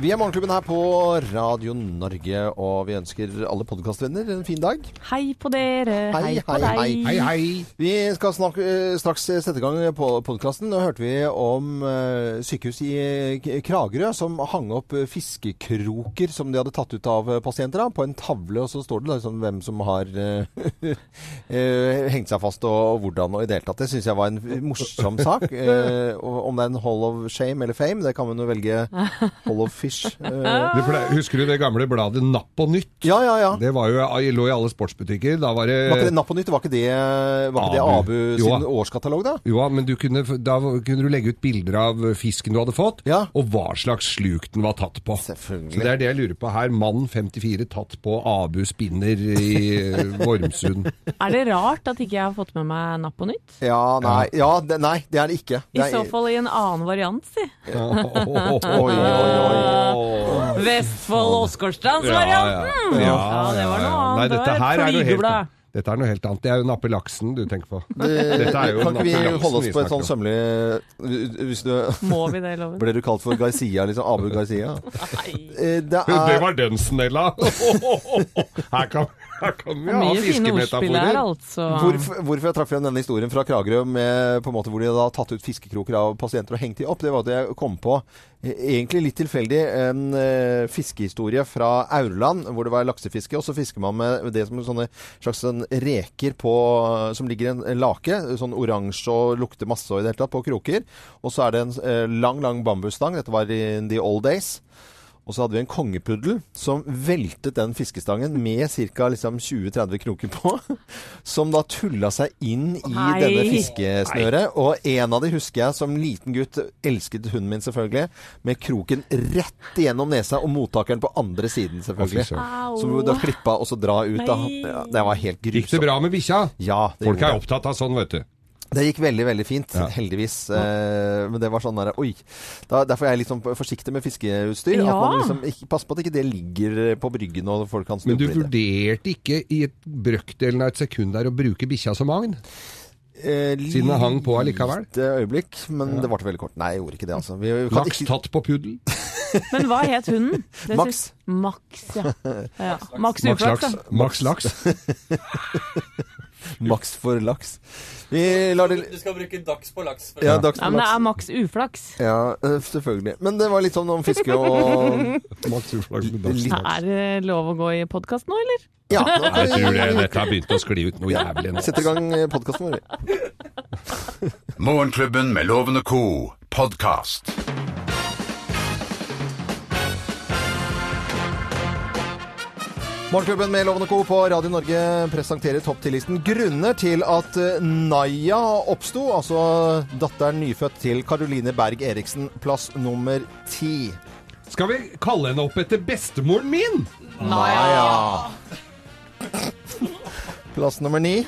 Vi er Morgenklubben her på Radio Norge, og vi ønsker alle podkastvenner en fin dag. Hei på dere. Hei, på hei, deg. hei. Hei, hei. Vi skal snak eh, straks sette i gang på podkasten. Nå hørte vi om eh, sykehus i Kragerø som hang opp fiskekroker som de hadde tatt ut av pasienter da, på en tavle, og så står det liksom hvem som har eh, hengt seg fast og, hvordan og i det hele tatt. Det syns jeg var en morsom sak. Om det er en Hall of Shame eller Fame, det kan man jo velge. Hall of Fish. Eh, Du ple- husker du det gamle bladet Napp og Nytt? ja, ja, ja. Det var jo, lå i alle sportsbutikker. Da var det Var ikke det Napp og Nytt? Var ikke det, var ikke det Abu. Abu Jo. sin årskatalog, da? Jo, men du kunne, da kunne du legge ut bilder av fisken du hadde fått, Ja. og hva slags sluk den var tatt på. Selvfølgelig. Så det er det jeg lurer på her. Mann 54 tatt på Abu spinner i eh, Vormsund. Er det rart at ikke jeg har fått med meg Napp og nytt? Ja, nei, ja, det, nei, det er det ikke. I Det er, så fall i en annen variant, si. Oi, oi, oi. Vestfold Åsgårdstrands Ja, varianten! ja. Ja, det var noe annet. Nei, Det dette her er noe helt Dette er noe helt annet. Det er jo nappe laksen du tenker på. Det, Dette er jo kan ikke vi holde oss på et sånn sømmelig Hvis du Må vi det, Loven? Ble du kalt for Garcia, liksom? Abu Garcia? Nei. Det, Det Det er var den snella! Her kan, her kan vi ha fiskemetaforer. altså. Hvorfor, hvorfor jeg trakk frem denne historien fra Kragerø med, på en måte hvor de hadde tatt ut fiskekroker av pasienter og hengt de opp, det var at jeg kom på, eh, egentlig litt tilfeldig, en uh, fiskehistorie fra Aurland, hvor det var laksefiske, og så fisker man med det som sånne slags sånn reker på, som ligger i en lake, sånn oransje og lukter masse og i det hele tatt, på kroker. Og så er det en uh, lang, lang bambusstang, dette var i the old days. Og så hadde vi en kongepuddel som veltet den fiskestangen med ca. Liksom 20-30 kroker på. Som da tulla seg inn i Nei. denne fiskesnøret. Og en av de husker jeg som liten gutt elsket hunden min selvfølgelig. Med kroken rett igjennom nesa og mottakeren på andre siden selvfølgelig. Som da klippa og så dra ut. Da. Ja, det var helt Gikk det bra med bikkja? Ja, Folk er opptatt av sånn, vet du. Det gikk veldig, veldig fint, Ja. heldigvis. Eh, men det var sånn der, oi. Da, derfor er jeg litt sånn forsiktig med fiskeutstyr. At Ja. man liksom ikke, Pass på at ikke det ligger på bryggen og folk kan Men snuble du i det. vurderte ikke i et brøkdelen av et sekund der å bruke bikkja som agn? Eh, Siden det hang på allikevel? Et øyeblikk, men det varte veldig kort. Nei, jeg gjorde ikke det, altså. Vi, vi kan Laks ikke, tatt på puddel? Men hva het hunden? Det Max. Max, ja. ja. Max Max Uflaks, laks. da. Max laks. Maks for laks. Vi lar det Du skal bruke dags på laks. For Ja, dags Ja, for men det er maks Uflaks. Ja, eh, selvfølgelig. Men det var litt sånn om fiske og Maks uflaks med dags laks. Er det lov å gå i podkast nå, eller? Ja, da Jeg tror det, dette har begynt å skli ut noe jævlig nå. sette i gang podkasten vår. Morgenklubben med Loven og co. podkast. Morgenklubben med Lovende Co. på Radio Norge presenterer topp 10-listen grunner til at eh, Naya oppsto, altså datteren nyfødt til Caroline Berg Eriksen, plass nummer ti. Skal vi kalle henne opp etter bestemoren min? Naya. Plass nummer ni.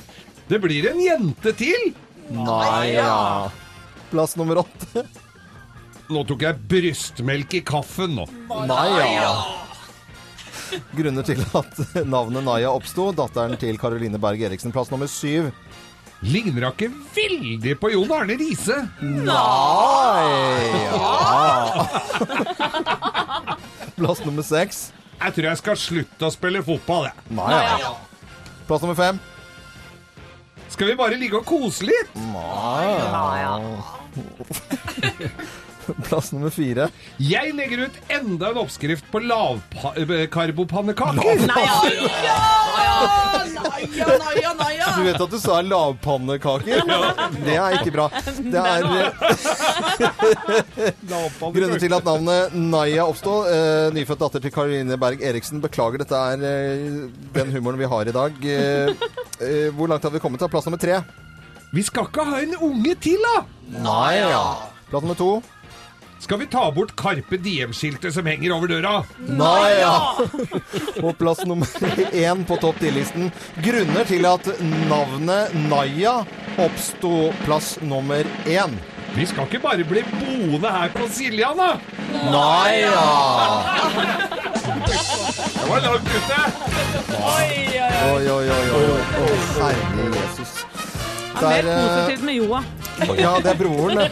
Det blir en jente til! Naya. Plass nummer åtte. Nå tok jeg brystmelk i kaffen nå. Naya. Grunner til at navnet Naya oppsto, datteren til Caroline Berg Eriksen, plass nummer syv. Ligner hun ikke veldig på Jon Arne Riise? Nei! Ja. Plass nummer seks. Jeg tror jeg skal slutte å spille fotball, jeg. Naya. Plass nummer fem. Skal vi bare ligge og kose litt? Plass nummer fire. Jeg legger ut enda en oppskrift på lavkarbopannekaker. Du vet at du sa lavpannekaker? Det er ikke bra. Det er Grunnen til at navnet Naya oppstod, eh, nyfødt datter til Karoline Berg Eriksen, beklager, dette er eh, den humoren vi har i dag. Eh, eh, hvor langt har vi kommet? til? Plass nummer tre. Vi skal ikke ha en unge til, da! Naya. Plass nummer to. Skal vi ta bort Karpe Diem-skiltet som henger over døra? Naya. På plass nummer én på topp 10-listen. Grunner til at navnet Naya oppsto plass nummer én. Vi skal ikke bare bli boende her på Siljan, da! Naya. Det var langt ute! Oi, oi, oi, oi. oi. oi. Herre Jesus. Ja, Dette Mer er eh, positivt med Joa. Ja, det er broren.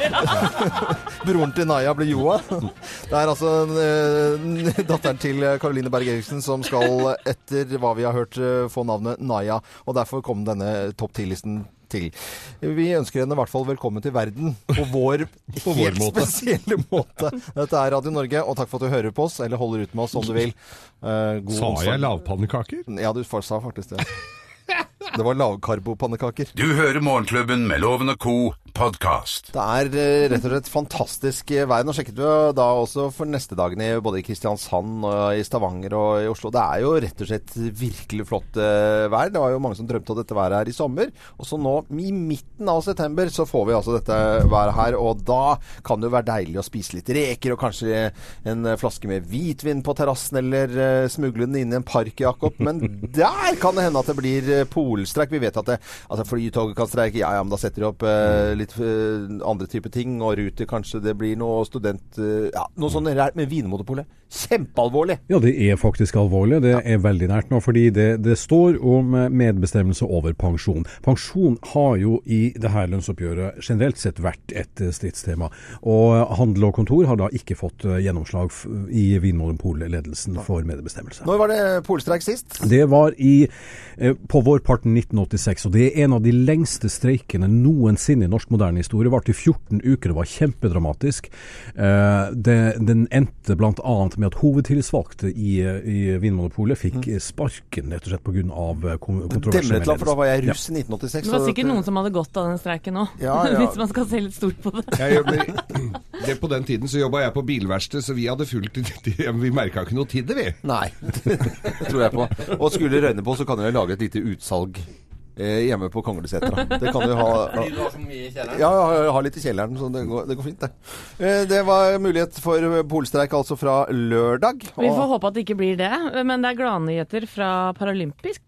broren til Naya blir Joa. Det er altså eh, datteren til Caroline Berg Eriksen som skal, etter hva vi har hørt, eh, få navnet Naya. Og derfor kom denne topp ti-listen til. Vi ønsker henne i hvert fall velkommen til verden på vår På vår helt måte. spesielle måte. Dette er Radio Norge, og takk for at du hører på oss, eller holder ut med oss om du vil. Uh, god Sa jeg lavpannekaker? Ja, du sa faktisk det. Det var lavkarbopannekaker. Du hører Morgenklubben med Loven og Co. podkast. Det er eh, rett og slett fantastisk eh, vær. Nå sjekket vi da også for neste dagene i både i Kristiansand og i Stavanger og i Oslo. Det er jo rett og slett virkelig flott eh, vær. Det var jo mange som drømte om dette været her i sommer. Og så nå, i midten av september, så får vi altså dette været her. Og da kan det jo være deilig å spise litt reker og kanskje en eh, flaske med hvitvin på terrassen, eller eh, smugle den inn i en park, Jakob. Men der kan det hende at det blir polstreik. Vi vet at det, altså Flytoget kan streike, ja ja, men da setter de opp eh, litt eh, andre typer ting. Og Ruter kanskje det blir noe student... eh, ja, noe sånt med Vinmonopolet. Kjempealvorlig! Ja, det er faktisk alvorlig. Det er veldig nært nå, fordi det, det står om eh, medbestemmelse over pensjon. Pensjon har jo i det her lønnsoppgjøret generelt sett vært et eh, stridstema. Og Handel og Kontor har da ikke fått eh, gjennomslag i Vinmonopol-ledelsen for medbestemmelse. Når var det polstreik sist? Det var i, på på vårparten 1986, og det er en av de lengste streikene noensinne i norsk moderne historie. Det varte i 14 uker, det var kjempedramatisk. Det, den endte bl.a. med at hovedtillitsvalgte i, i Vinmonopolet fikk eh, sparken rett og slett pga. kontroverser. med Demretland, for da var jeg russ i 1986. Det var sikkert dette- noen som hadde godt av den streiken òg, Ja, ja. Hvis man skal se litt stort på det. Jeg jobber, det På den tiden så jobba jeg på bilverksted, så vi hadde fulgt Vi merka ikke noe til det, vi. Nei, det tror jeg på. Og skulle det røyne på, så kan jeg lage et lite utsalg eh, hjemme på Konglesetra. Det kan du ha. Ja, jeg har litt i kjelleren, så det går, det går fint, det. Eh, Det var mulighet for polstreik altså fra lørdag. Vi får håpe at det ikke blir det, men det er gladnyheter fra Paralympics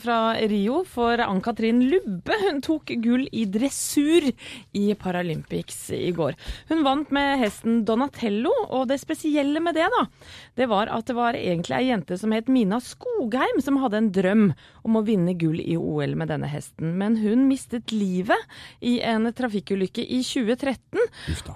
fra Rio. For Ann-Katrin Lubbe hun tok gull i dressur i Paralympics i går. Hun vant med hesten Donatello, og det spesielle med det, da, det var at det var egentlig ei jente som het Mina Skogheim, som hadde en drøm om å vinne gull i OL med denne hesten. Men hun mistet livet i en trafikkulykke i 2013.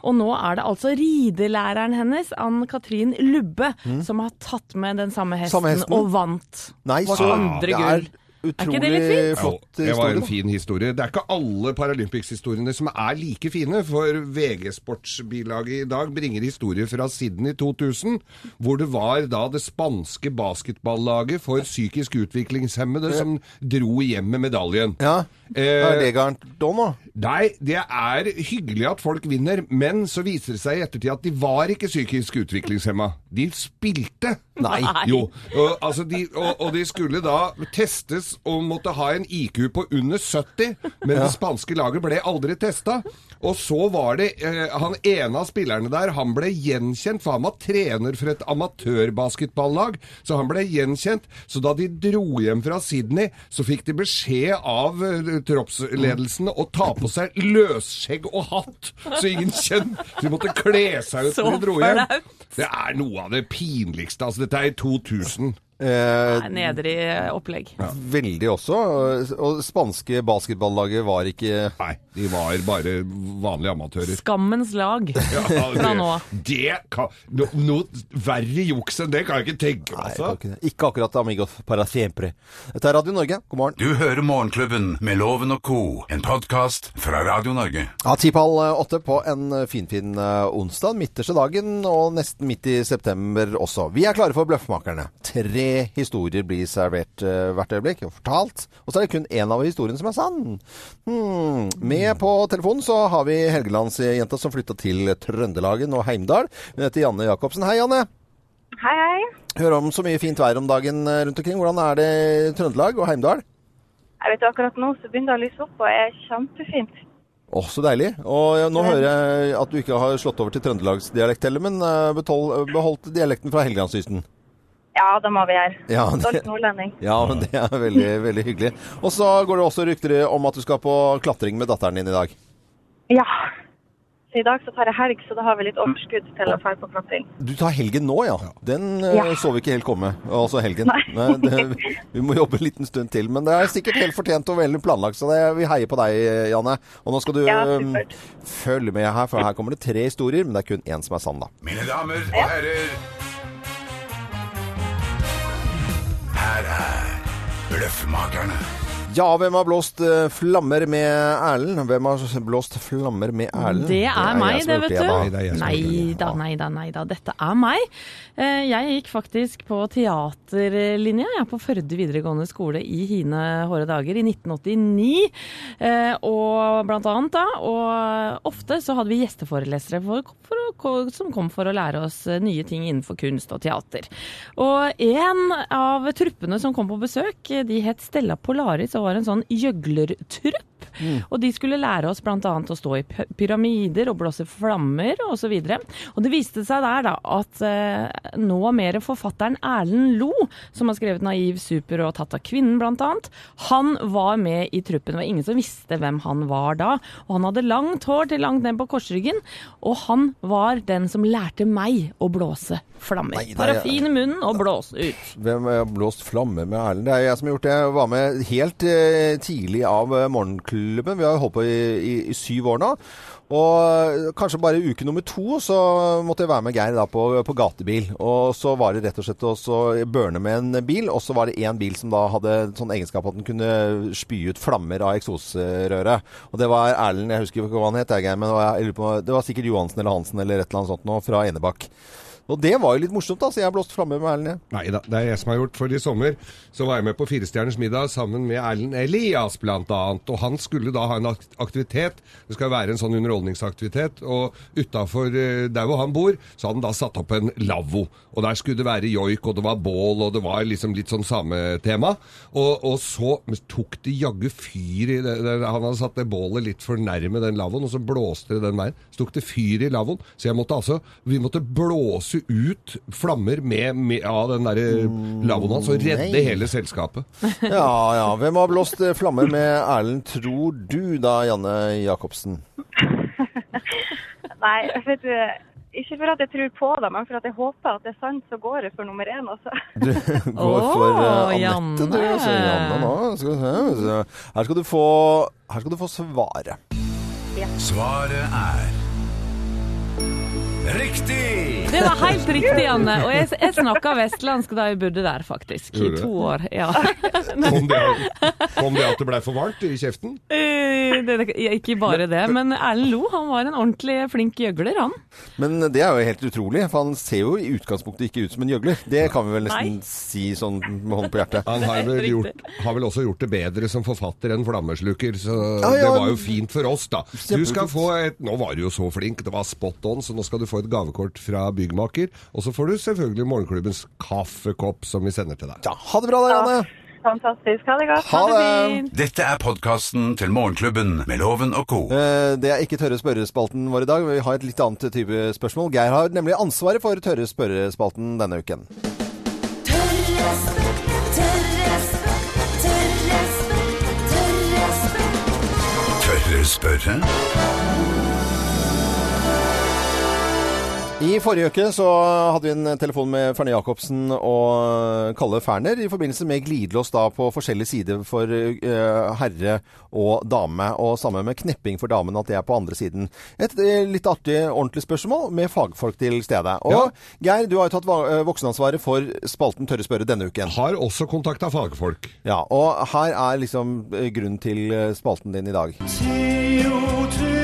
Og nå er det altså ridelæreren hennes, Ann-Katrin Lubbe, som har tatt med den samme hesten, Mm. Samme hesten? og vant. Nei, Vårt andre gull. Er utrolig ikke det litt fint? flott historie. det var en fin historie. Det er ikke alle Paralympics-historiene som er like fine, for VG Sportsbilaget i dag bringer historier fra Sydney 2000, hvor det var da det spanske basketballaget for psykisk utviklingshemmede som dro hjem med medaljen. Ja, Eh, er det gærent da nå? Nei, det er hyggelig at folk vinner, men så viser det seg i ettertid at de var ikke psykisk utviklingshemma. De spilte. Nei. Jo, og, altså de, og, og de skulle da testes og måtte ha en IQ på under 70, men det spanske laget ble aldri testa. Og så var det eh, han ene av spillerne der, han ble gjenkjent, for han var trener for et amatørbasketballag, så han ble gjenkjent. Så da de dro hjem fra Sydney, så fikk de beskjed av eh, troppsledelsen å ta på seg løsskjegg og hatt, så ingen kjente De måtte kle seg ut når de dro hjem. Det er noe av det pinligste. Altså, dette er i 2000. Eh, Nedrig opplegg. veldig også. Og spanske basketballaget var ikke Nei, de var bare vanlige amatører. Skammens lag Ja, fra nå av. det kan, no, Noe verre juks enn det kan jeg ikke tenke meg. Altså. ikke, ikke akkurat Amigos para siempre. Dette er Radio Norge. God morgen. Du hører Morgenklubben med Loven og Co. En podkast fra Radio Norge. Ja, Ti på halv åtte på en finfin fin onsdag. Midterste dagen og nesten midt i september også. Vi er klare for Bløffmakerne. Tre historier blir servert uh, hvert øyeblikk og fortalt. Og så er det kun én av historiene som er sann. Hmm. Med på telefonen så har vi Helgelandsjenta som flytta til Trøndelagen og Heimdal. Hun heter Janne Jacobsen. Hei, Janne. Hei, hei. Hører om så mye fint vær om dagen eh, rundt omkring. Hvordan er det i Trøndelag og Heimdal? Jeg vet akkurat nå så begynner det å lyse opp, og det er kjempefint. Åh, så deilig. Og ja, nå hører jeg at du ikke har slått over til trøndelagsdialekt heller, men eh, beholdt dialekten fra Helgelandskysten. Ja, det må vi gjøre. Ja, det, Stolt nordlending. ja, men det er veldig, veldig hyggelig. Og så går det også rykter om at du skal på klatring med datteren din i dag. Ja. Så i dag så tar jeg helg, så da har vi litt overskudd til å dra på klatring. Du tar helgen nå, ja. Den eh, Ja. så vi ikke helt komme. Altså helgen. Nei. det, vi må jobbe en liten stund til. Men det er sikkert helt fortjent og veldig planlagt, så det, vi heier på deg, Janne. Og nå skal du Ja, um, følge med her, for her kommer det tre historier, men det er kun én som er sann, da. Mine damer og herrer. Her er Bløffmakerne. Ja, hvem har blåst eh, flammer med Erlend? Hvem har blåst flammer med Erlend? Det er meg, det, vet du. Nei, da, nei da, nei da. Dette er meg. Eh, Jeg gikk faktisk på teaterlinja jeg, er på Førde videregående skole i hine hårde dager i 1989. Eh, Og blant annet da, og ofte så hadde vi gjesteforelesere for, for, som kom for å lære oss eh, nye ting innenfor kunst og teater. Og en av truppene som kom på besøk, eh, de het Stella Polaris og var en sånn gjøglertrupp. Og de skulle lære oss bl.a. å stå i pyramider og blåse flammer osv. Og, så og det viste seg der da at eh, nå mer forfatteren Erlend Lo, som har skrevet 'Naiv super' og 'Tatt av kvinnen' bl.a., han var med i truppen. Det var ingen som visste hvem han var da. Og han hadde langt hår til langt ned på korsryggen, og han var den som lærte meg å blåse flammer. Nei, Parafin i munnen og blåse ut. Hvem har blåst flamme med Erlend? Det er jeg som har gjort det. Jeg var med helt eh, tidlig av eh, morgenklubben. Vi har holdt på i, i, i syv år nå. Og kanskje bare uke nummer to så måtte jeg være med Geir da på, på gatebil. Og så var det rett og slett også børne med en bil, og så var det én bil som da hadde sånn egenskap at den kunne spy ut flammer av eksosrøret. Og det var Erlend, jeg husker ikke hva han het, jeg, men det var, det var sikkert Johansen eller Hansen eller et eller annet sånt nå, fra Enebakk. Og det var jo litt morsomt, da, så jeg har blåst flamme med Erlend. jeg. Nei da, det er jeg som har gjort. For i sommer så var jeg med på Firestjerners middag sammen med Erlend Elias blant annet. Og han skulle da ha en aktivitet. Det skal være en sånn underholdningsaktivitet. Og utafor der hvor han bor, så hadde han da satt opp en lavvo. Og der skulle det være joik, og det var bål, og det var liksom litt sånn samme tema. Og, og så tok det jaggu fyr i det, det, Han hadde satt det bålet litt for nærme den lavvoen, og så blåste det den veien. Så tok det fyr i lavvoen. Så jeg måtte altså Vi måtte blåse ut flammer med, med, av den derre lavvoen hans og redde nei. hele selskapet. Ja, ja. Hvem har blåst eh, flammer med Erlend, tror du da, Janne Jacobsen? Nei, vet du, ikke for at jeg tror på det, men for at jeg håper at det er sant, så går jeg for nummer én også. Du går for eh, Åh, Anette, du. Janne. Altså, Janne nå. Skal se. Her skal du få, her skal du få svaret. Svaret er Riktig! Det var helt riktig, Anne. Og jeg, jeg snakka vestlandsk da jeg bodde der, faktisk. I to år. Ja. Kom det, kom det at det blei for varmt i kjeften? Eh, det, det, ikke bare det, men Erlend Lo han var en ordentlig flink gjøgler, han. Men det er jo helt utrolig, for han ser jo i utgangspunktet ikke ut som en gjøgler. Det kan vi vel nesten Nei. si sånn med hånden på hjertet. Han har vel, gjort, har vel også gjort det bedre som forfatter enn flammeslukker, så Ja, ja. det var jo fint for oss, da. Du skal få et Nå var du jo så flink, det var spot on, så nå skal du få et gavekort fra byggmaker. Og så får du selvfølgelig morgenklubbens kaffekopp som vi sender til deg. Ja, ha det bra da, Janne. Fantastisk. Ha det godt. Ha det. Dette er podkasten til Morgenklubben med Loven og co. Eh, Det er ikke tørre spørrespalten vår i dag. Vi har et litt annet type spørsmål. Geir har nemlig ansvaret for tørre spørrespalten denne uken. Tørre spørre, tørre spørre, tørre spørre. tørre spør. Tørre spørre? I forrige uke så hadde vi en telefon med Ferne Jacobsen og Kalle Ferner i forbindelse med glidelås da på forskjellige sider for uh, herre og dame, og sammen med knepping for damen, at det er på andre siden. Et eh, litt artig, ordentlig spørsmål med fagfolk til stede. Og Ja. Geir, du har jo tatt eh, voksenansvaret for spalten Tørre spørre denne uken. Har også kontakta fagfolk. Ja, og her er liksom eh, grunnen til eh, spalten din i dag. Så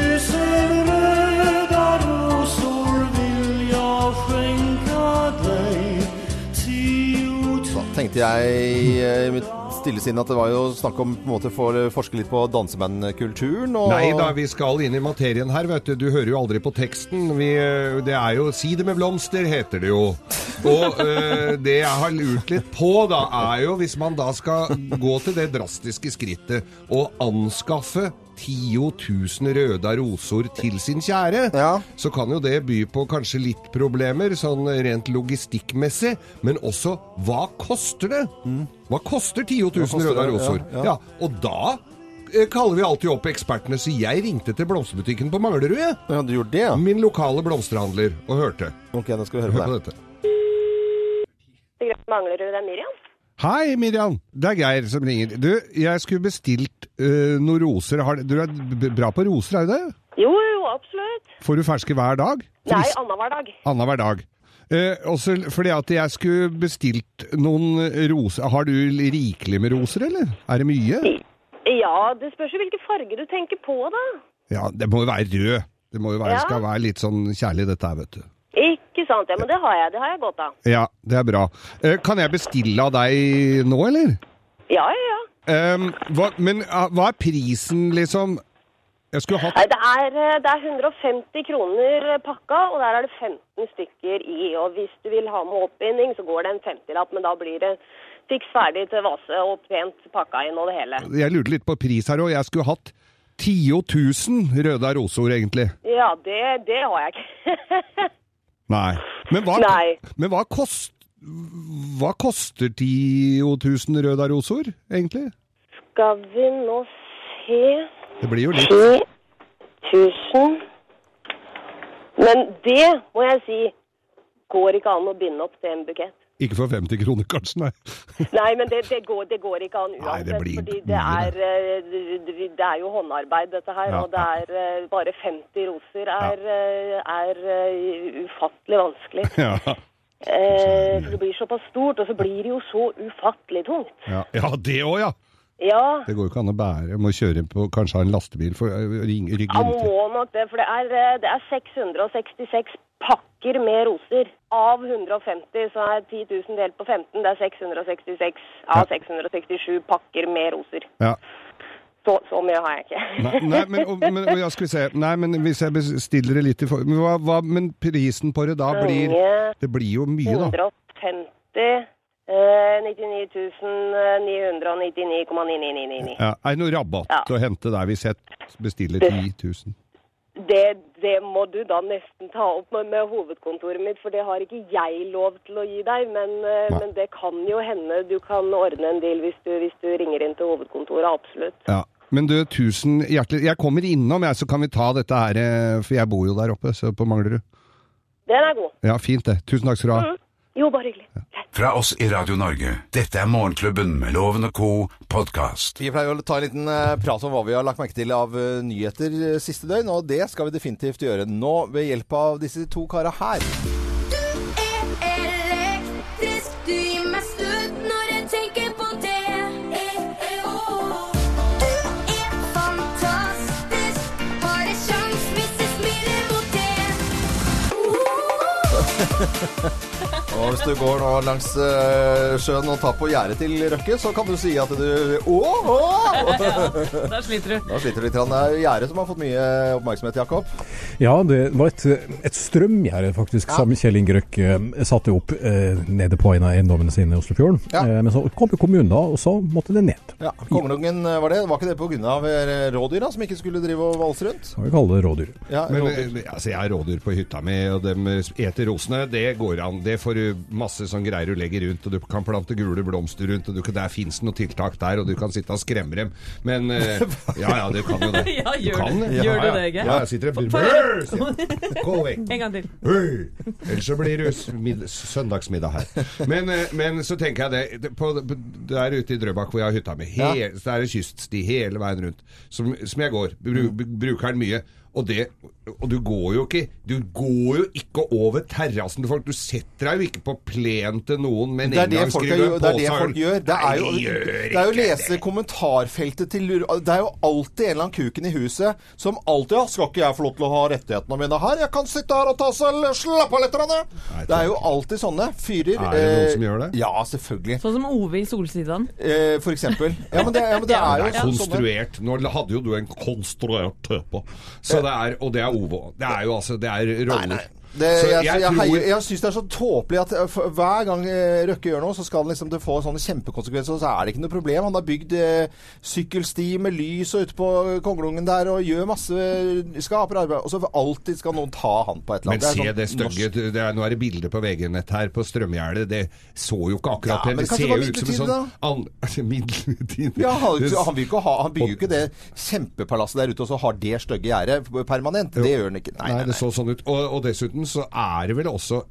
jeg eh, i mitt stille sinn at det var jo snakk om på en måte for å forske litt på dansebandkulturen. Og... Nei da, vi skal inn i materien her, vet du. Du hører jo aldri på teksten. Vi, eh, det er jo 'Si det med blomster', heter det jo. Og eh, det jeg har lurt litt på, da, er jo hvis man da skal gå til det drastiske skrittet å anskaffe 10 000 røda roser til sin kjære, Ja. så kan jo det by på kanskje litt problemer, sånn rent logistikkmessig. Men også hva koster det? Hva koster 10 000 koster røda det? Ja, ja. ja, og da eh, kaller vi alltid opp ekspertene, så jeg ringte til blomsterbutikken på Manglerud, jeg. Ja, du gjorde det, ja? Min lokale blomsterhandler, og hørte. Ok, da skal vi høre Hør på på det. dette. Manglerud, det er Miriam. Hei, Miriam. Det er Geir som ringer. Du, jeg skulle bestilt uh, noen roser. Har, du er bra på roser, er du det? Jo, jo, absolutt. Får du ferske hver dag? Nei, annenhver dag. Annenhver dag. Uh, også fordi at jeg skulle bestilt noen roser. Har du rikelig med roser, eller? Er det mye? Ja, det spørs jo hvilken farge du tenker på, da. Ja, det må jo være rød. Det må jo være, Ja. skal være litt sånn kjærlig dette her, vet du. Sant, ja, men det har jeg. Det har jeg godt av. Ja, det er bra. Eh, kan jeg bestille av deg nå, eller? Ja, ja, ja. Um, hva, men ah, hva er prisen, liksom? Hatt Nei, det er, eh, det er 150 kroner pakka, og der er det 15 stykker i. Og hvis du vil ha med oppbinding, så går det en 50-lapp, men da blir det fiks ferdig til vase og pent pakka inn og det hele. Jeg lurte litt på pris her òg. Jeg skulle hatt 10 000 røde rosor, egentlig. Ja, det, det har jeg ikke. Nei. Men hva, Nei. Men hva, kost, hva koster 10 000 røde rosor, egentlig? Skal vi nå se Det blir jo litt 10 000 Men det må jeg si går ikke an å binde opp til en bukett. Ikke for 50 kroner, kanskje, nei. Nei, men det, det, går, det går ikke an Nei, uansett. det blir fordi det er, eh, det, er jo håndarbeid, dette her. Ja, og det er eh, bare 50 roser er, ja. er er ufattelig vanskelig. Ja, Eh, det blir såpass stort, og så blir det jo så ufattelig tungt. ja. ja det òg, ja. Ja, Det går jo ikke an å bære. Jeg må kjøre på kanskje ha en lastebil for å ring- rygge han rundt. må nok det. For det er, eh, det er 666 pakker med roser. Av 150 så er 10 000 delt på 15. Det er 666 av 667 pakker med roser. Ja. Så, så mye har jeg ikke. Nei, nei men, og, men og, ja, skal vi se. Nei, men hvis jeg bestiller det litt i form Men, men prisen på det da blir Det blir jo mye, da. 150 eh, 99 999,9999. Ja, er det noe rabatt Ja. å hente der hvis jeg bestiller 10 000? Det, det må du da nesten ta opp med, med hovedkontoret mitt, for det har ikke jeg lov til å gi deg. Men, eh, men det kan jo hende du kan ordne en deal hvis du, hvis du ringer inn til hovedkontoret. Absolutt. Ja. Men du, tusen hjertelig Jeg kommer innom, jeg, så kan vi ta dette her, eh, for jeg bor jo der oppe, så på Manglerud. Den er god. Ja, fint det. Tusen takk skal du ha. Jo, bare hyggelig. Fra oss i Radio Norge. Dette er Morgenklubben med Loven og co. podkast. Vi pleier å ta en liten eh, prat om hva vi har lagt merke til av eh, nyheter eh, siste døgn, og det skal vi definitivt gjøre nå ved hjelp av disse to kara her. Og hvis du går nå langs eh, sjøen og tar på gjerdet til Røkke, så kan du si at du Åh! åh! Da sliter du. Da sliter du litt. Det er gjerdet som har fått mye oppmerksomhet, Jakob. Ja, det var et, et strømgjerde faktisk som Kjell Inge Røkke eh, satte opp eh, nede på en av eiendommene sine i Oslofjorden. Ja. Eh, men så kom kommunen da, og så måtte det ned. Ja, Kongelungen eh, var det. Var ikke det pga. rådyra som ikke skulle drive og valse rundt? Kan vi kalle det rådyr. Ja, rådyr. Men, altså, jeg har rådyr på hytta mi, og de eter rosene. Det går an. Det får du masse sånn greier du legger rundt, og du kan plante gule blomster rundt, og du, der fins det noe tiltak der, og du kan sitte og skremme dem. Men eh, Ja ja, du kan jo det. Ja, Du gjør kan det. Ja, Gjør du det, Geir? Ja, jeg sitter og jeg. Gå vekk. En gang til. Hei! Ellers så blir det søndagsmiddag her. Men, eh, men så tenker jeg det, det på, Der ute i Drøbak hvor jeg har hytta mi, Ja. så er det kyststi hele veien rundt, som, som jeg går. Bru, bruker den mye. Og, det, og du går jo ikke Du går jo ikke over terrassen til folk. Du setter deg jo ikke på plenen til noen med en Det er det engangsgrill og en det er det folk gjør. Det er jo, de det er jo å lese det. kommentarfeltet til Det er jo alltid en eller annen kuken i huset som alltid ja, 'Skal ikke jeg få lov til å ha rettighetene mine her? Jeg kan sitte her og ta seg slappe av litt.' grann, jeg.» Det er jo alltid sånne fyrer. Er det noen eh, som gjør det? Ja, selvfølgelig. Sånn som Ove i Solsidan. Eh, for eksempel. Ja, men det, ja, men det Ja, er Det er sånn- konstruert. Nå hadde jo du en konstruert tøpe. Så det er, og det er Ovo. Det er jo altså Det er roller. Nei, nei. Det, jeg jeg jeg, tror- heier- jeg syns det er så tåpelig at eh, hver gang eh, Røkke gjør noe, så skal liksom det få sånne kjempekonsekvenser, og så er det ikke noe problem. Han har bygd eh, sykkelsti med lys og ute på Kongelungen der og gjør masse Skaper arbeid. Og så alltid skal noen ta han på et eller Men annet. se er det sånn stygge det er, Nå er det bilder på VG-nett her på strømgjerdet. Det så jo ikke akkurat Ja, men Det ser jo ut som en sånn an- altså, Midlertidig. Ja, han, han, vil ikke ha, han bygger jo ikke det kjempepalasset der ute og så har det stygge gjerdet permanent. Det gjør han ikke. Nei, Nei, nei, det så sånn ut. Og, og dessuten så er det vel også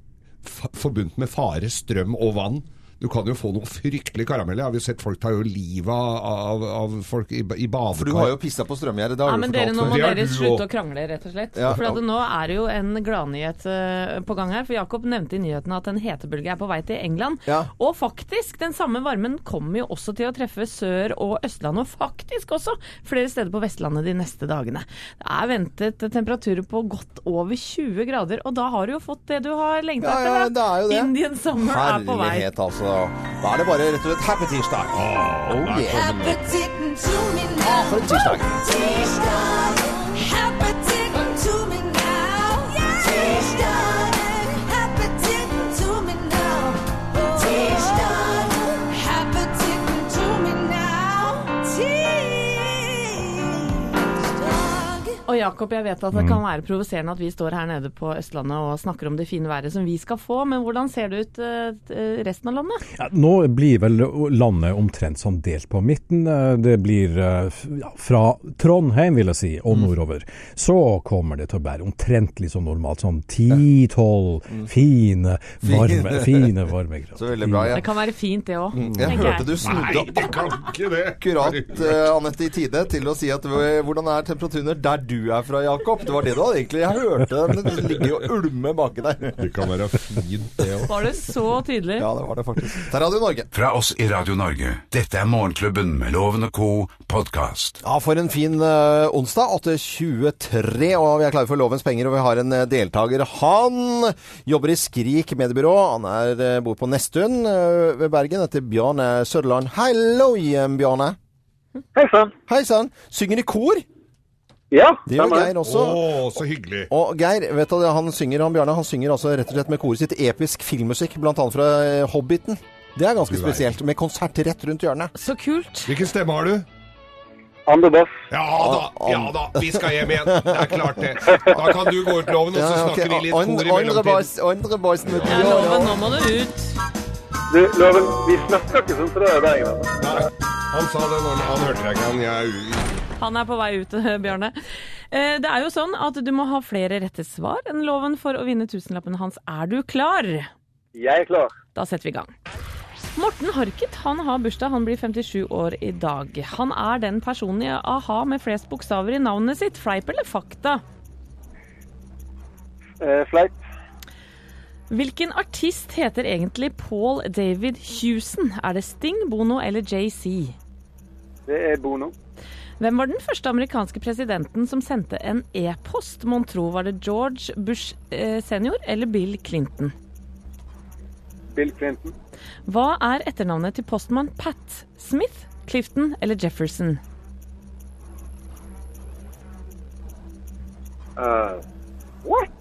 forbundt med fare, strøm og vann. Du kan jo få noe fryktelig karamell. Jeg har jo sett folk ta jo livet av, av folk i, i badekar. For du har jo pissa på strømgjerdet. Ja, men dere, nå må dere slutte å krangle, rett og slett. Ja. For at nå er det jo en gladnyhet eh, på gang her. For Jakob nevnte i nyhetene at en hetebølge er på vei til England. Ja. Og faktisk, den samme varmen kommer jo også til å treffe Sør- og Østlandet, og faktisk også flere steder på Vestlandet de neste dagene. Det er ventet temperaturer på godt over 20 grader, og da har du jo fått det du har lengta Ja, ja, etter. det er jo det. Indian summer er på vei. Herlighet, altså. Da er det bare rett og slett happy tirsdag. Oh, yeah. Appetitten to me now. For en tirsdag. Tirsdag. Og Jakob, jeg vet at det kan være provoserende at vi står her nede på Østlandet og snakker om det fine været som vi skal få, men hvordan ser det ut eh, resten av landet? Ja, nå blir vel landet omtrent sånn delt på midten. Eh, Det blir eh, ja, fra Trondheim, vil jeg si, og nordover. Så kommer det til å være omtrentlig som normalt. Sånn 10-12 fine, varme, fine varmegrader. Så veldig bra. Det kan være fint, det òg. Jeg hørte du snudde akkurat, Anette, i tide til å si at hvordan er temperaturen der du er fra, Jakob? Det var det du hadde egentlig Jeg hørte det, men det ligger jo ulme baki der. Det kan være fint, det òg. Var det så tydelig? Ja, det var det faktisk. Det er Radio Norge. Fra oss i Radio Norge. Dette er Morgenklubben med Loven og co. podkast. Ja, for en fin uh, onsdag. 8.23, og vi er klare for Lovens penger, og vi har en uh, deltaker. Han jobber i Skrik mediebyrå. Han er, uh, bor på Nesttun uh, ved Bergen. etter Bjarne Sørland. Hallo Bjarne. Hei sann. Hei sann. Synger i kor. Ja, Det gjør. Geir også. Å, så hyggelig. Og Geir, vet du, han synger, han Bjarne, han synger altså rett og slett med koret sitt episk filmmusikk, annet fra eh, Hobbiten. Det er ganske spesielt, med konsert rett rundt hjørnet. Så kult. Hvilken stemme har du? Andre bass. Ja da, ja da, vi skal hjem igjen. Det er klart det. Da kan du gå ut, Loven, og så Ja, snakker vi litt kor i Andre mellomtiden. boys, andre boys med Ja, Loven, nå må du ut. Du, Loven, vi snakker ikke sånn altså. Nei, han sa det når han hørte deg ikke. Han, er på vei ut, Bjarne. Eh, Det er jo sånn at du må ha flere rette svar enn loven for å vinne tusenlappen hans. Er du klar? Jeg er klar. Da setter vi i gang. Morten Harket han har bursdag, han blir 57 år i dag. Han er den personen i a-ha med flest bokstaver i navnet sitt. Fleip eller fakta? Eh, fleip. Hvilken artist heter egentlig Paul David Hewson? Er det Sting, Bono eller JC? Det er Bono. Hvem var den første amerikanske presidenten som sendte en e-post? Mon tro var det George Bush eh, senior eller Bill Clinton? Bill Clinton. Hva er etternavnet til postmann Pat? Smith, Clifton eller Jefferson? Uh, what?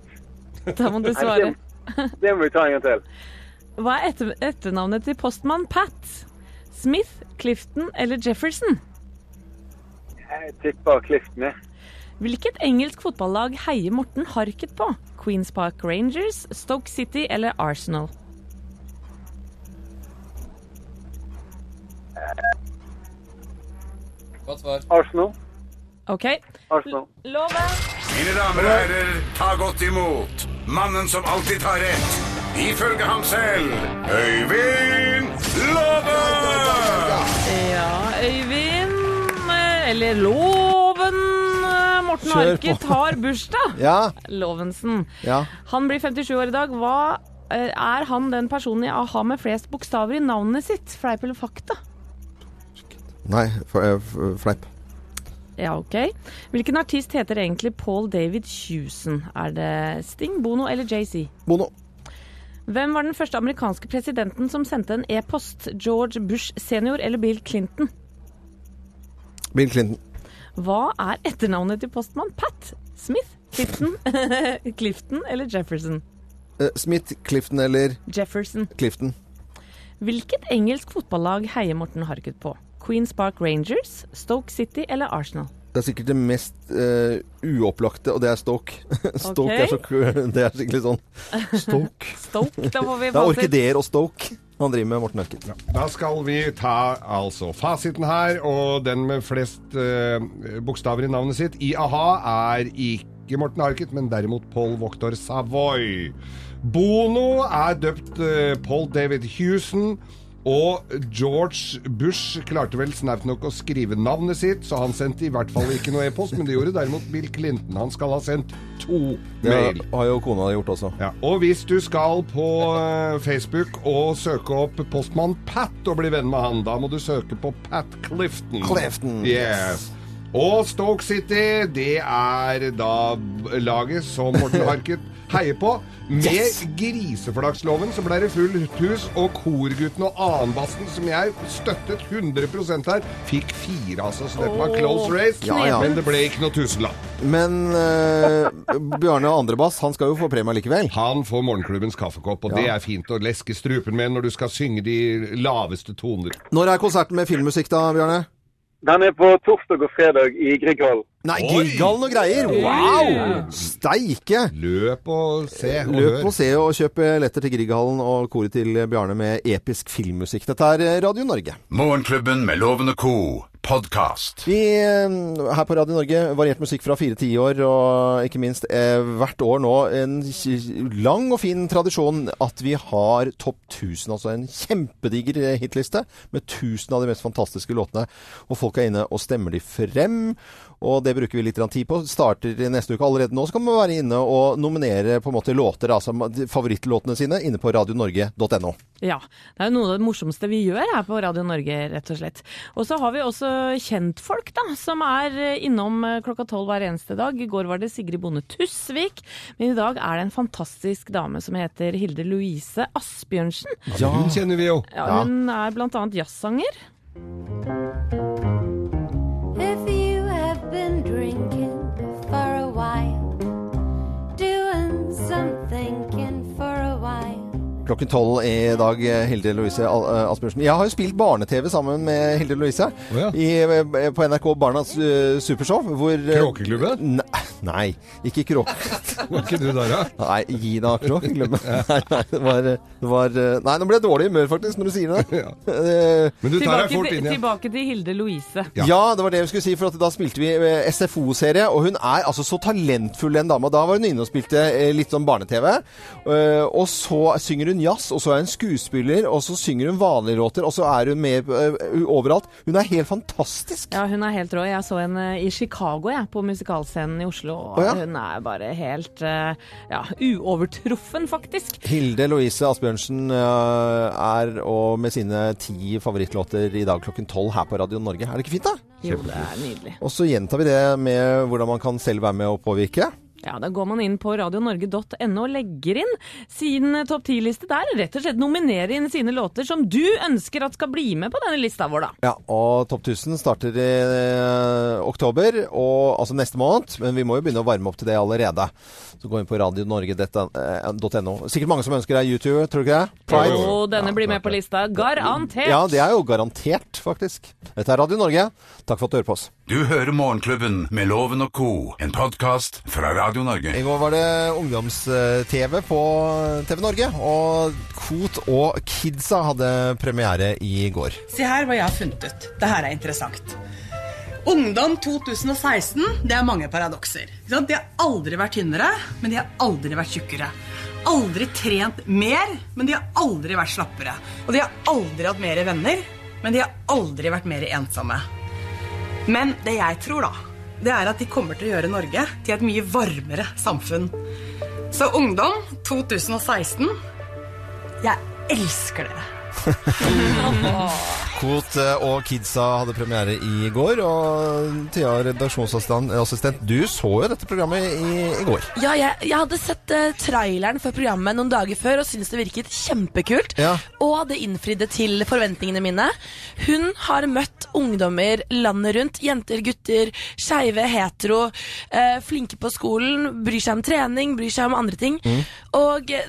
Da må du svare. det, det må vi ta en gang til. Hva er etter etternavnet til postmann Pat? Smith, Clifton eller Jefferson? Jeg tipper Clifton. jeg. Hvilket engelsk fotballag heier Morten Harket på? Queens Park Rangers, Stoke City eller Arsenal? Arsenal. OK. Arsenal. Loven. Mine damer og herrer, ta godt imot mannen som alltid tar rett, ifølge ham selv, Øyvind Love! Ja, Øyvind Eller Loven. eh, Morten Kjør på. Har bursdag. Ja, Lovensen. ja. Han blir 57 år i dag. Hva eh, er han den personen i a-ha med flest bokstaver i navnet sitt? Fleip eller fakta? Nei, eh, fleip. Ja, OK. Hvilken artist heter egentlig Paul David Hewson? Er det Sting, Bono eller JC? Bono. Hvem var den første amerikanske presidenten som sendte en e-post? George Bush senior eller Bill Clinton? Bill Clinton. Hva er etternavnet til postmann Pat? Smith, Clifton, Clifton eller Jefferson? Uh, Smith, Clifton eller Jefferson. Clifton? Hvilket engelsk fotballag heier Morten Harket på? Queens Park Rangers, Stoke City eller Arsenal? Det er sikkert det mest uh, uopplagte, og det er Stoke. Stoke okay. er så Det er skikkelig sånn Stoke. Stoke, da får vi Det er orkideer og Stoke han driver med, Morten Harket. Da skal vi ta altså fasiten her, og den med flest eh, bokstaver i navnet sitt i a-ha er ikke Morten Harket, men derimot Paul Voktor Savoy. Bono er døpt eh, Paul David Hewson. Og George Bush klarte vel snaut nok å skrive navnet sitt, så han sendte i hvert fall ikke noe e-post, men det gjorde derimot Bill Clinton. Han skal ha sendt to mail. Det har jo kona gjort også. Ja, og hvis du skal på eh, Facebook og søke opp postmann Pat og bli venn med han, da må du søke på Pat Clifton. Clifton, Yes. Og Stoke City, det er da laget som Morten Harket heier på. Med Yes! griseflaksloven så ble det fullt hus, og korgutten og annenbassen, som jeg støttet 100% her, fikk fire, altså. Så dette var close race. Ja, ja. Men det ble ikke noe tusenlapp. Men uh, Bjarne Andrebass, han skal jo få premie likevel. Han får morgenklubbens kaffekopp, og Ja. det er fint å leske strupen med når du skal synge de laveste toner. Når er konserten med filmmusikk da, Bjarne? Den er på torsdag og fredag i Grieghallen. Nei! Grieghallen og greier! Wow! Steike! Løp og se og Løp og se og kjøp billetter til Grieghallen og koret til Bjarne med episk filmmusikk. Dette er Radio Norge. Morgenklubben med lovende co. podkast. Vi eh, her på Radio Norge variert musikk fra fire tiår, og ikke minst eh, hvert år nå en lang og fin tradisjon at vi har Topp 1000, altså en kjempediger hitliste med 1000 av de mest fantastiske låtene. Og folk er inne og stemmer de frem, og det bruker vi litt tid på. Starter neste uke allerede nå, så kan man være inne og nominere på en måte låter, altså favorittlåtene sine, inne på radionorge.no. Ja, det er jo noe av det morsomste vi gjør her på Radio Norge, rett og slett. Og så har vi også kjentfolk, da, som er eh, innom eh, klokka tolv hver eneste dag. I går var det Sigrid Bonde Tusvik, men i dag er det en fantastisk dame som heter Hilde Louise Asbjørnsen. Hun kjenner vi jo. Ja, Ja. hun er blant annet jazzsanger. If you been drinking for a while, doing some thinking for a while. Klokken tolv i dag, Hilde Louise eh, Asbjørnsen. Jeg har jo spilt barne-TV sammen med Hilde Louise ja. i, eh, på NRK Barnas uh, Supershow. Hvor, Kråkeklubben? Nei, nei, ikke krok. Var ikke du der, da? Nei, gi deg kråkeklubben. Nei, nei, det var, det var Nei, nå ble jeg dårlig i humør faktisk når du sier det. Ja. Eh, Men du tar deg fort inn igjen. tilbake til Hilde Louise. Ja. Ja. det var det vi skulle si, for at da spilte vi eh, SFO-serie, og hun er altså så talentfull, den dama. Da var hun inne og spilte eh, litt sånn barne-TV. eh, og så synger hun jazz, og så er hun skuespiller, og så synger hun vanlige låter, og så er hun med overalt. Hun er helt fantastisk. Ja, hun er helt rå. Jeg så henne i Chicago, jeg, på musikalscenen i Oslo. Og oh, ja. Hun er bare helt eh, ja, uovertruffen, faktisk. Hilde Louise Asbjørnsen eh, er og med sine ti favorittlåter i dag klokken tolv her på Radio Norge. Er det ikke fint, da? Jo, det er nydelig. Og så gjentar vi det med hvordan man kan selv være med å påvirke. Ja, Da går man inn på radionorge.no og legger inn sin topp ti-liste der. Rett og slett nominerer inn sine låter som du ønsker at skal bli med på denne lista vår, da. Ja, og Topp 1000 starter i eh, oktober, og, altså neste måned. Men vi må jo begynne å varme opp til det allerede. Så gå inn på radionorge.no. Sikkert mange som ønsker deg YouTube, tror du ikke det? Pride? Jo, denne blir med på lista. Garantert. Ja, det er jo garantert, faktisk. Dette er Radio Norge. Takk for at du hører på oss. Du hører Morgenklubben med Loven og co., en podkast fra Radio Norge. I går var det ungdoms-TV på TV Norge, og Kot og Kidsa hadde premiere i går. Se her hva jeg har funnet ut. Det her er interessant. Ungdom 2016, det er mange paradokser. De har aldri vært tynnere, men de har aldri vært tjukkere. Aldri trent mer, men de har aldri vært slappere. Og de har aldri hatt mer venner, men de har aldri vært mer ensomme. Men det jeg tror, da, det er at de kommer til å gjøre Norge til et mye varmere samfunn. Så ungdom 2016, jeg elsker dere. Kot og Kidsa hadde premiere i går, og Thea, redaksjonsassistent, du så jo dette programmet i, i går. Ja, jeg, jeg hadde sett uh, traileren for programmet noen dager før og syntes det virket kjempekult. Ja. Og det innfridde til forventningene mine. Hun har møtt ungdommer landet rundt. Jenter, gutter, skeive, hetero. Uh, flinke på skolen, bryr seg om trening, bryr seg om andre ting. Mm. Og eh,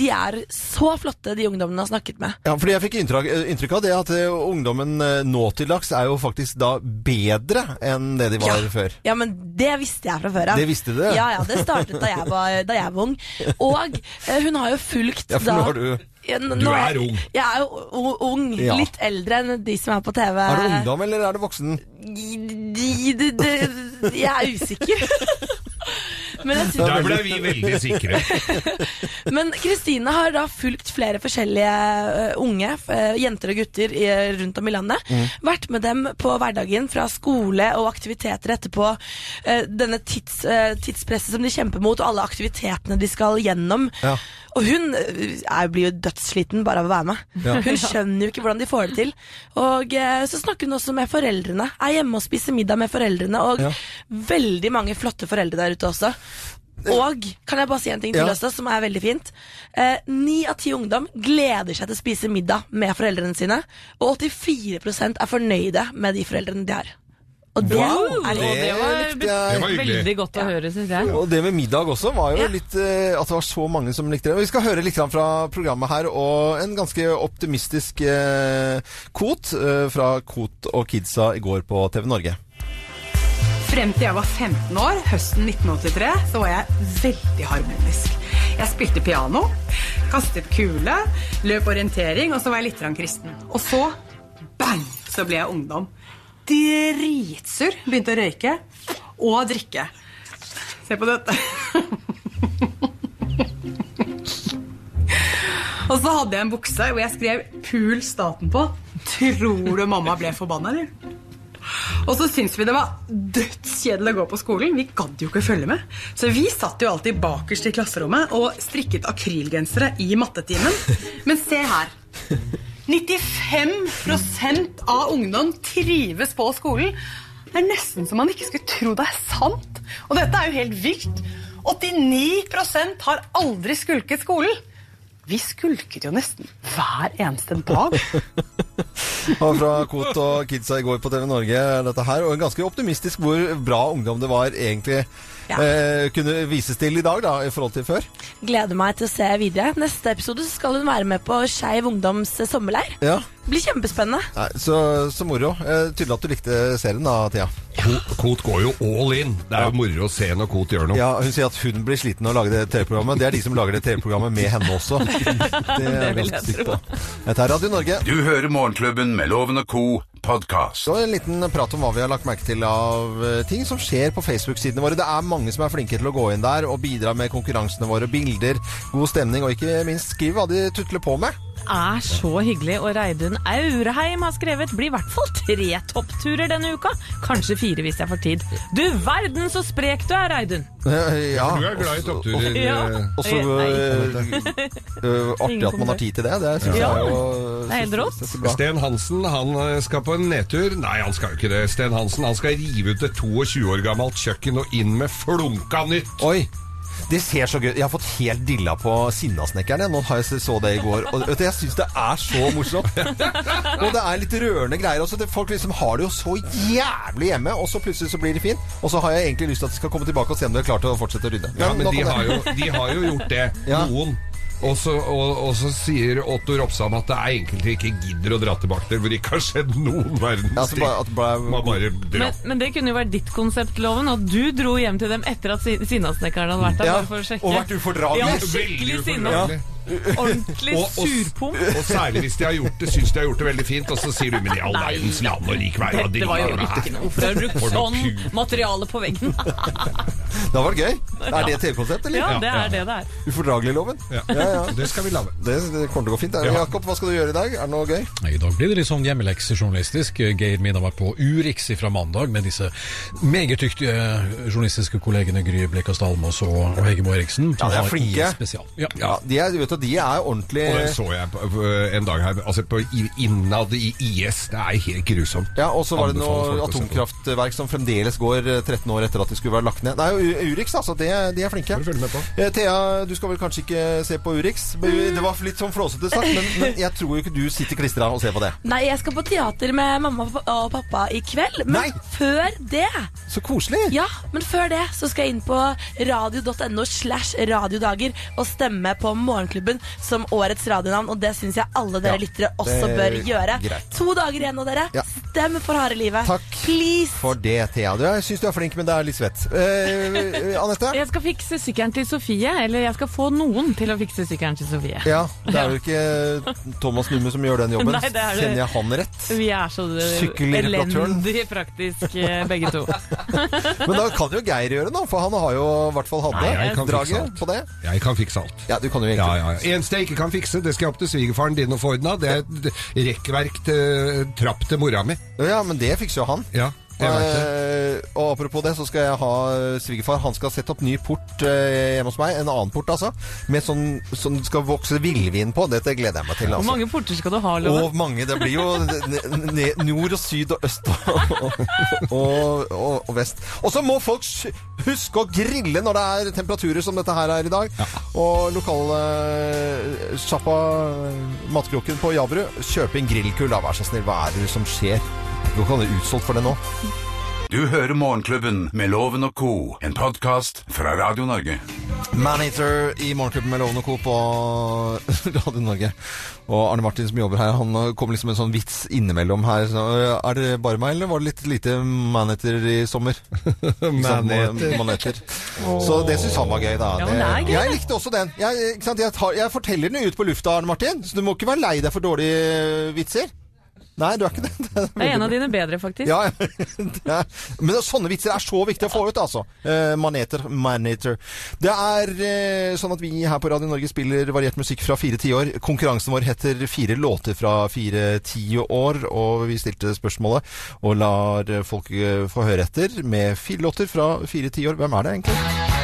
de er så flotte, de ungdommene har snakket med. Ja, fordi jeg fikk inntrykk, inntrykk av det at eh, ungdommen eh, nå til dags er jo faktisk da bedre enn det de var Ja. før. Ja, men det visste jeg fra før av. Det visste du? Ja, ja, det startet da jeg var, da jeg var ung. Og eh, hun har jo fulgt Ja, for da nå har du Du er ung. Jeg er jo ung. Litt eldre enn de som er på TV. Er du ungdom, eller er du voksen? Jeg er usikker. Men jeg synes- Der ble vi veldig sikre. Men Kristine har da fulgt flere forskjellige ø, unge, f- jenter og gutter i, rundt om i landet. Mm. Vært med dem på hverdagen fra skole og aktiviteter etterpå. ø, denne tids, tidspresset som de kjemper mot, og alle aktivitetene de skal gjennom. Ja. Og hun er, blir jo dødssliten bare av å være med. Ja. Hun skjønner jo ikke hvordan de får det til. Og så snakker hun også med foreldrene. Er hjemme og spiser middag med foreldrene. Og Ja. veldig mange flotte foreldre der ute også. Og kan jeg bare si en ting til Ja. også, som er veldig fint? Eh, av ti ungdom gleder seg til å spise middag med foreldrene sine. Og 84% er fornøyde med de foreldrene de har. Og det Wow, er det Det var. Det var veldig godt å høre, syns jeg. Og det med middag også var jo Ja. litt eh, At det var så mange som likte det. Vi skal høre litt fra programmet her, og en ganske optimistisk eh, Kot eh, fra Kot og Kidsa i går på TV Norge. Frem til jeg var 15 år, høsten 1983, så var jeg veldig harmonisk. Jeg spilte piano, kastet kule, løp orientering, og så var jeg litt kristen. Og så, bang, så ble jeg ungdom. Dritsur. Begynte å røyke og drikke. Se på dette. og så hadde jeg en bukse hvor jeg skrev 'Pul staten' på. Tror du mamma ble forbanna, eller? Og så syntes vi det var dødskjedelig å gå på skolen. Vi gadd jo ikke følge med. Så vi satt jo alltid bakerst i klasserommet og strikket akrylgensere i mattetimen. Men se her. 95% av ungdom trives på skolen. Det er nesten så man ikke skulle tro det er sant. Og dette er jo helt vilt. 89% har aldri skulket skolen. Vi skulket jo nesten hver eneste dag. Og fra Kot og Kidsa i går på TV Norge, dette her. Og ganske optimistisk hvor bra ungdom det var egentlig Ja. eh, kunne vises til i dag, da, i forhold til før. Gleder meg til å se videre. Neste episode så skal hun være med på Skeiv ungdoms sommerleir. Ja. Det blir kjempespennende. Nei, så, så moro. Eh, tydelig at du likte serien da, Thea. Ko- Kot går jo all in. Det er jo moro å se når Kot gjør noe. Ja, Hun sier at hun blir sliten av å lage det TV-programmet. Det er de som lager det TV-programmet med henne også. Det er vil ganske jeg sikker på. Dette er Radio Norge. Du hører Morgenklubben med Loven og Co. podkast. Så en liten prat om hva vi har lagt merke til av eh, ting som skjer på Facebook-sidene våre. Det er mange som er flinke til å gå inn der og bidra med konkurransene våre. Bilder, god stemning, og ikke minst skriv hva de tutler på med. Er så hyggelig. Og Reidun Aureheim har skrevet blir i hvert fall tre toppturer denne uka. Kanskje fire hvis jeg får tid. Du verden så sprek du er, Reidun! Ja. Du er glad i toppturer. Ja. eh, Også øh, øh, artig at man har tid til det. Det syns Ja. jeg jo Det er helt rått. Sten Hansen han eh, skal på en nedtur. Nei, han skal jo ikke det. Sten Hansen han skal rive ut et 22 år gammelt kjøkken og inn med flunka nytt. Oi! Det ser så gøy Jeg har fått helt dilla på Sinnasnekkerne. Nå har jeg så det i går. Og vet du, Jeg syns det er så morsomt. Og det er litt rørende greier også. Folk liksom har det jo så jævlig hjemme, og så plutselig så blir det fint. Og så har jeg egentlig lyst til at de skal komme tilbake og se om de har klart å fortsette å rydde. Ja, men de har jo, de har jo gjort det, Ja. noen. Og så, og, og så sier Otto Ropsam at det er egentlig ikke gidder å dra tilbake der hvor det ikke har skjedd noen verdens at dra. Men, men det kunne jo vært ditt konsept, Loven, og du dro hjem til dem etter at Si- Sinnasnekkeren hadde vært der. Ja, bare for å sjekke. og vært ufordragelig. Ja, skikkelig sinna. Ordentlig Og- og- surpomp. Og særlig hvis de har gjort det, syns de har gjort det veldig fint, og så sier du men i all verdens land og rik vei og Dette var jo ikke noe for å ha brukt sånn materiale på veggen. Det har vært gøy. Er det TV-konsept, eller? Ja, det er det det er. Ufordragelig-loven? Ja. ja. Det skal vi lage. Det, det kommer til å gå fint. Ja. Jakob, hva skal du gjøre i dag? Er det noe gøy? I dag blir det litt sånn hjemmeleksejournalistisk. Geir Mina var på Urix fra mandag med disse meget dyktige journalistiske kollegene Gry Blekastad Almås og, Hegemo Hege Moe Eriksen. Ja, de er flinke. Ja. Ja, de er, vet du, de er ordentlig Og det så jeg på, en dag her, altså på innad i IS. Det er helt grusomt. Ja, og så var det noe atomkraftverk som fremdeles går eh, 13 år etter at de skulle være lagt ned. Nei, jo Urix, altså. Det, de er flinke. Eh, Thea, du skal vel kanskje ikke se på Urix? Det var litt sånn flåsete sagt, men, men jeg tror jo ikke du sitter klistra og ser på det. Nei, jeg skal på teater med mamma og pappa i kveld. Men før det Så koselig! Ja, men før det så skal jeg inn på radio.no slash radiodager og stemme på Morgenklubben som årets radionavn, og det syns jeg alle dere lyttere også bør gjøre. greit. To dager igjen nå, dere. Stem for harde livet. Takk. Please. For det, Thea. Du, jeg syns du er flink, men det er litt svett. Eh, Anette? Jeg skal fikse sykkelen til Sofie, eller jeg skal få noen til å fikse sykkelen til Sofie. Ja, det er jo ikke Thomas Numme som gjør den jobben. Nei, det er det. Kjenner jeg han rett? Vi er så elendig praktisk eh, begge to. Men da kan jo Geir gjøre det, for han har jo i hvert fall fikse draget på det. Jeg kan fikse alt. Ja, du kan jo Ja, egentlig ja, ja. Eneste jeg ikke kan fikse, det skal jeg opp til svigerfaren din og få ordna. Det er et rekkverk til trapp til mora mi. Ja, men det fikser jo han. Ja. Eh, og apropos det, så skal jeg ha eh, svigerfar. Han skal sette opp ny port eh, hjemme hos meg. En annen port, altså. Med sånn som det skal vokse villvin på. Dette gleder jeg meg til. Hvor Altså. mange porter skal du ha, Loven? Og mange. Det blir jo nord og syd og øst og, og, og, og vest. Og så må folk huske å grille når det er temperaturer som dette her er i dag. Og lokalsjappa Matkroken på Javru, kjøp inn grillkull, da. Vær så snill. Hva er det som skjer? Nå kan det utsolgt for det nå. Du hører Morgenklubben med Loven og co., en podkast fra Radio Norge. Maneater i Morgenklubben med Loven og Co. på Radio Norge. Og Arne Martin som jobber her, han kom liksom en sånn vits innimellom her. Så, er det bare meg, eller var det litt lite Maneater i sommer? Maneater. Oh. Så det syns han var gøy, da. Ja, det gøy, jeg likte også den. Jeg, ikke sant? Jeg, tar, jeg forteller den ut på lufta, Arne Martin, så du må ikke være lei deg for dårlige vitser. Nei, du er ikke det. Det er en av dine bedre, faktisk. Ja, ja. er, men sånne vitser er så viktig å få ut, altså. Eh, maneter, maneter. Det er eh, sånn at vi her på Radio Norge spiller variert musikk fra fire tiår. Konkurransen vår heter Fire låter fra fire tiår, og vi stilte spørsmålet og lar folk eh, få høre etter med fire låter fra fire tiår. Hvem er det egentlig?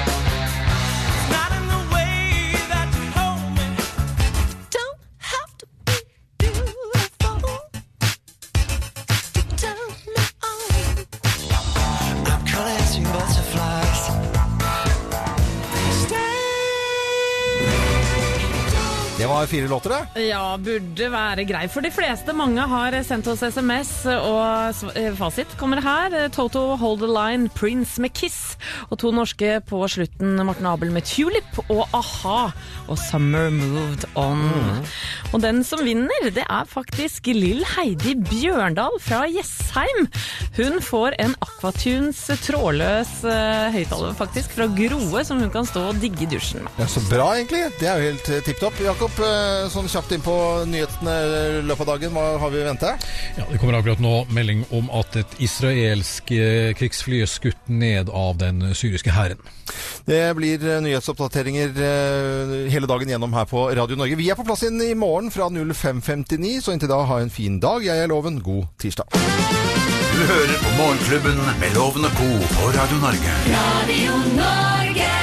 Det fire låter, det. Ja, burde være grei for de fleste. Mange har sendt oss SMS, og eh, fasit kommer her. Toto Hold the Line, Prince med Kiss, og to norske på slutten. Morten Abel med Tulip og a-ha og Summer Moved On. Og den som vinner, det er faktisk Lill Heidi Bjørndal fra Jessheim. Hun får en Aquatunes trådløs uh, høyttaler faktisk fra Groe, som hun kan stå og digge i dusjen med. Ja, Så bra, egentlig. Det er jo helt eh, tipp topp. Jakob, sånn kjapt inn på nyhetene i løpet av dagen. Hva har vi i vente? Ja, Det kommer akkurat nå melding om at et israelsk eh, krigsfly er skutt ned av den syriske hæren. Det blir eh, nyhetsoppdateringer eh, hele dagen gjennom her på Radio Norge. Vi er på plass inn i morgen fra 05.59, så inntil da ha en fin dag. Jeg er Loven. God tirsdag. Du hører på Morgenklubben med Loven og co. på Radio Norge. Radio Norge.